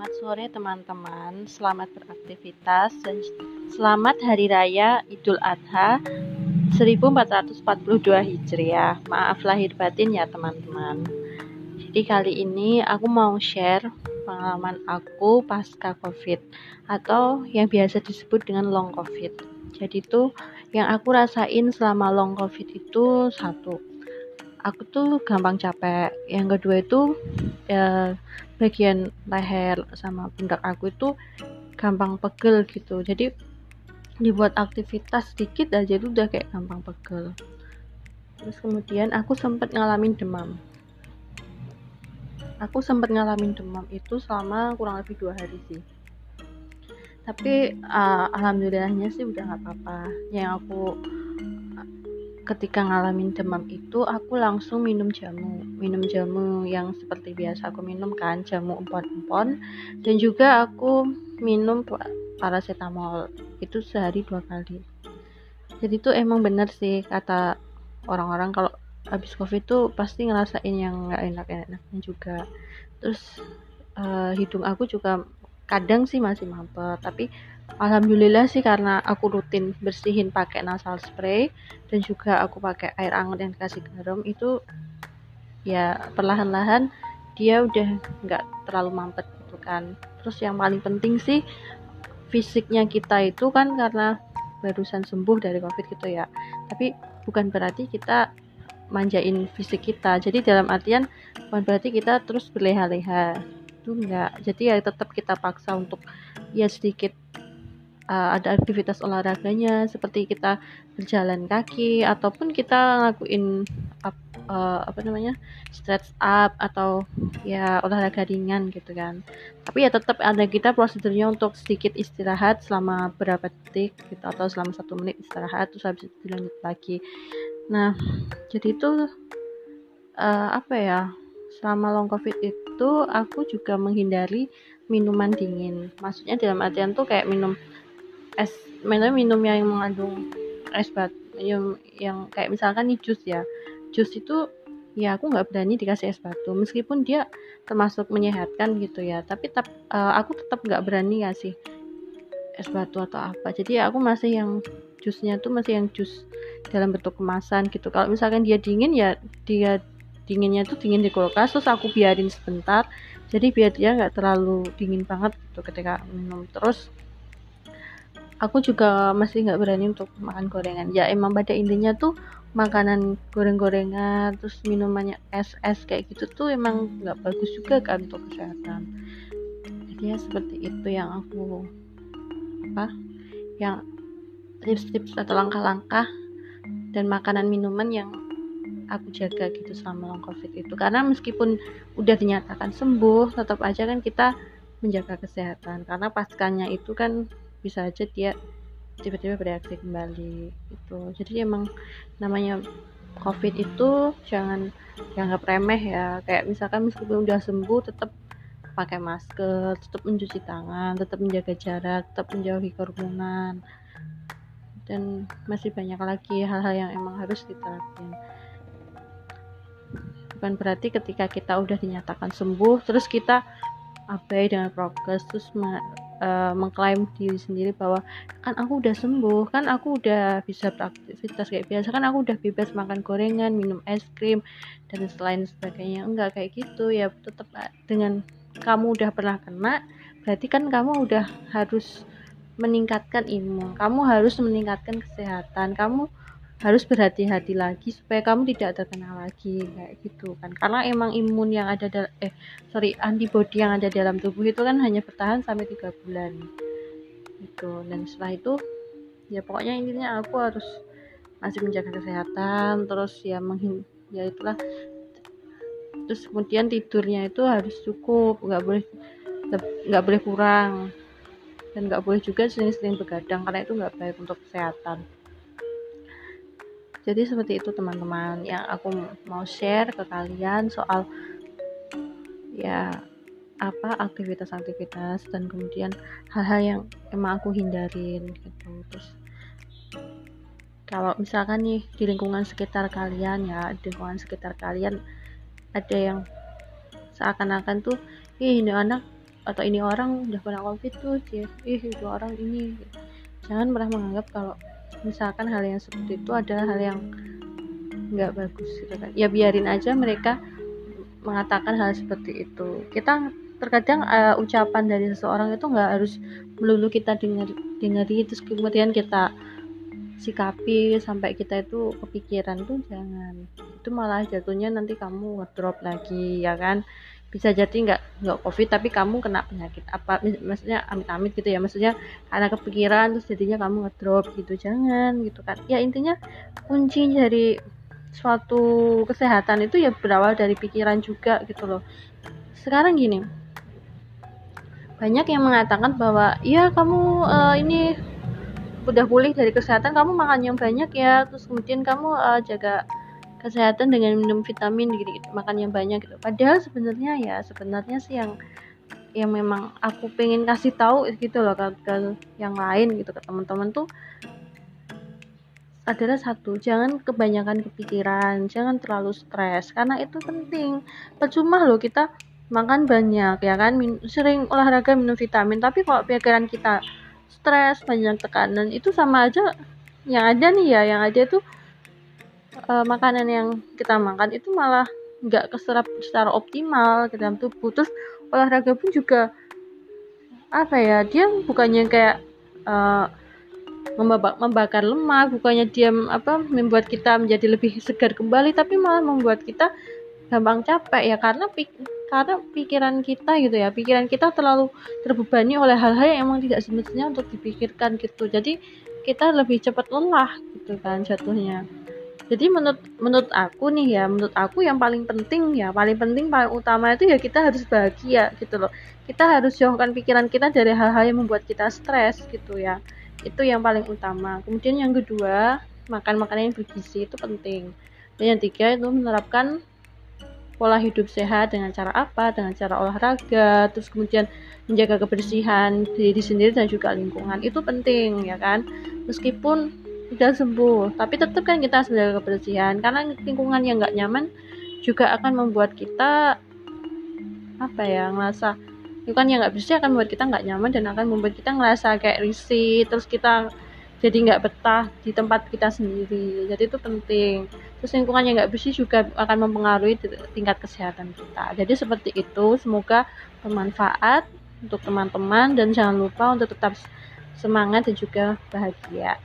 Selamat sore teman-teman, selamat beraktivitas dan selamat Hari Raya Idul Adha 1442 Hijriah. Maaf lahir batin ya teman-teman. Jadi kali ini aku mau share pengalaman aku pasca COVID atau yang biasa disebut dengan long COVID. Jadi itu yang aku rasain selama long COVID itu satu, aku tuh gampang capek. Yang kedua itu ya bagian leher sama pundak aku itu gampang pegel gitu. Jadi dibuat aktivitas sedikit aja itu udah kayak gampang pegel. Terus kemudian aku sempat ngalamin demam. Aku sempat ngalamin demam itu selama kurang lebih dua hari sih. Tapi uh, alhamdulillahnya sih udah nggak apa-apa. Yang aku ketika ngalamin demam itu aku langsung minum jamu. Minum jamu yang seperti biasa aku minum kan jamu empon-empon. Dan juga aku minum paracetamol. Itu sehari dua kali. Jadi itu emang bener sih kata orang-orang. Kalau habis covid tuh pasti ngerasain yang nggak enak-enaknya juga. Terus uh, hidung aku juga kadang sih masih mampet. Tapi Alhamdulillah sih karena aku rutin bersihin pakai nasal spray dan juga aku pakai air hangat yang kasih garam itu ya perlahan-lahan dia udah nggak terlalu mampet gitu kan. Terus yang paling penting sih fisiknya kita itu kan karena barusan sembuh dari covid gitu ya. Tapi bukan berarti kita manjain fisik kita. Jadi dalam artian bukan berarti kita terus berleha-leha. Itu enggak jadi ya tetap kita paksa untuk ya sedikit uh, ada aktivitas olahraganya seperti kita berjalan kaki ataupun kita ngelakuin up, uh, apa namanya stretch up atau ya olahraga ringan gitu kan. Tapi ya tetap ada kita prosedurnya untuk sedikit istirahat selama berapa detik gitu atau selama satu menit istirahat terus habis itu dilanjut lagi. Nah jadi itu uh, apa ya selama long covid itu aku juga menghindari minuman dingin. Maksudnya dalam artian tuh kayak minum es mana minum yang mengandung es batu yang, yang kayak misalkan nih jus ya. Jus itu ya aku nggak berani dikasih es batu meskipun dia termasuk menyehatkan gitu ya. Tapi tap, uh, aku tetap nggak berani kasih es batu atau apa. Jadi ya aku masih yang jusnya tuh masih yang jus dalam bentuk kemasan gitu. Kalau misalkan dia dingin ya dia dinginnya tuh dingin di kulkas terus aku biarin sebentar. Jadi biar dia nggak terlalu dingin banget gitu ketika minum. Terus aku juga masih nggak berani untuk makan gorengan. Ya emang pada intinya tuh makanan goreng-gorengan terus minumannya es-es kayak gitu tuh emang nggak bagus juga kan untuk kesehatan. Jadi ya seperti itu yang aku apa yang tips-tips atau langkah-langkah dan makanan minuman yang aku jaga gitu selama long covid itu. Karena meskipun udah dinyatakan sembuh tetap aja kan kita menjaga kesehatan. Karena paskanya itu kan bisa aja dia tiba-tiba bereaksi kembali itu jadi emang namanya covid itu jangan dianggap remeh ya. Kayak misalkan meskipun udah sembuh tetap pakai masker tetap mencuci tangan tetap menjaga jarak tetap menjauhi kerumunan. Dan masih banyak lagi hal-hal yang emang harus diterapin bukan berarti ketika kita udah dinyatakan sembuh terus kita abai dengan prokes terus uh, mengklaim diri sendiri bahwa kan aku udah sembuh kan aku udah bisa beraktivitas kayak biasa kan aku udah bebas makan gorengan minum es krim dan selain sebagainya. Enggak kayak gitu. Ya tetap eh, dengan kamu udah pernah kena berarti kan kamu udah harus meningkatkan imun. Kamu harus meningkatkan kesehatan. Kamu harus berhati-hati lagi supaya kamu tidak terkena lagi kayak gitu kan. Karena emang imun yang ada eh sorry antibody yang ada dalam tubuh itu kan hanya bertahan sampai tiga bulan itu dan setelah itu ya pokoknya intinya aku harus masih menjaga kesehatan terus ya menghin ya itulah. Terus kemudian tidurnya itu harus cukup nggak boleh nggak boleh kurang. Dan nggak boleh juga sering-sering begadang karena itu nggak baik untuk kesehatan jadi seperti itu teman-teman yang aku mau share ke kalian soal ya apa aktivitas-aktivitas dan kemudian hal-hal yang emang aku hindarin gitu. Terus kalau misalkan nih di lingkungan sekitar kalian ya di lingkungan sekitar kalian ada yang seakan-akan tuh ih ini anak atau ini orang udah pernah covid tuh ih itu orang ini. Jangan pernah menganggap kalau misalkan hal yang seperti itu adalah hal yang nggak bagus gitu kan. Ya biarin aja mereka mengatakan hal seperti itu. Kita terkadang uh, ucapan dari seseorang itu nggak harus melulu kita dengar dengari terus kemudian kita sikapi sampai kita itu kepikiran tuh jangan. Itu malah jatuhnya nanti kamu ngedrop lagi ya kan bisa jadi nggak nggak covid tapi kamu kena penyakit apa maksudnya amit-amit gitu ya. Maksudnya karena kepikiran terus jadinya kamu ngedrop gitu. Jangan gitu kan. Ya intinya kunci dari suatu kesehatan itu ya berawal dari pikiran juga gitu loh. Sekarang gini banyak yang mengatakan bahwa ya kamu uh, ini udah pulih dari kesehatan kamu makan yang banyak ya. Terus kemudian kamu uh, jaga kesehatan dengan minum vitamin gitu, gitu makan yang banyak gitu. Padahal sebenarnya ya sebenarnya sih yang yang memang aku pengen kasih tahu gitu loh ke, ke yang lain gitu ke teman-teman tuh adalah satu jangan kebanyakan kepikiran jangan terlalu stres karena itu penting. Percuma loh kita makan banyak ya kan? Min sering olahraga minum vitamin tapi kalau pikiran kita stres banyak tekanan itu sama aja yang ada nih ya yang ada tuh uh, makanan yang kita makan itu malah nggak keserap secara optimal ke dalam tubuh. Terus olahraga pun juga apa ya dia bukannya kayak uh, membakar lemak bukannya dia apa membuat kita menjadi lebih segar kembali tapi malah membuat kita gampang capek ya karena pik karena pikiran kita gitu ya. Pikiran kita terlalu terbebani oleh hal-hal yang emang tidak semestinya untuk dipikirkan gitu. Jadi kita lebih cepat lelah gitu kan jatuhnya jadi menurut menurut aku nih ya menurut aku yang paling penting ya paling penting paling utama itu ya kita harus bahagia gitu loh. Kita harus jauhkan pikiran kita dari hal-hal yang membuat kita stres gitu ya. Itu yang paling utama. Kemudian yang kedua makan makanan yang bergizi itu penting. Dan yang tiga itu menerapkan pola hidup sehat dengan cara apa? Dengan cara olahraga terus kemudian menjaga kebersihan diri sendiri dan juga lingkungan. Itu penting ya kan? Meskipun sudah sembuh. Tapi tetap kan kita harus menjaga kebersihan. Karena lingkungan yang nggak nyaman juga akan membuat kita apa ya ngerasa lingkungan yang nggak bersih akan membuat kita nggak nyaman dan akan membuat kita ngerasa kayak risih. Terus kita jadi nggak betah di tempat kita sendiri. Jadi itu penting. Terus lingkungan yang nggak bersih juga akan mempengaruhi tingkat kesehatan kita. Jadi seperti itu semoga bermanfaat untuk teman-teman dan jangan lupa untuk tetap semangat dan juga bahagia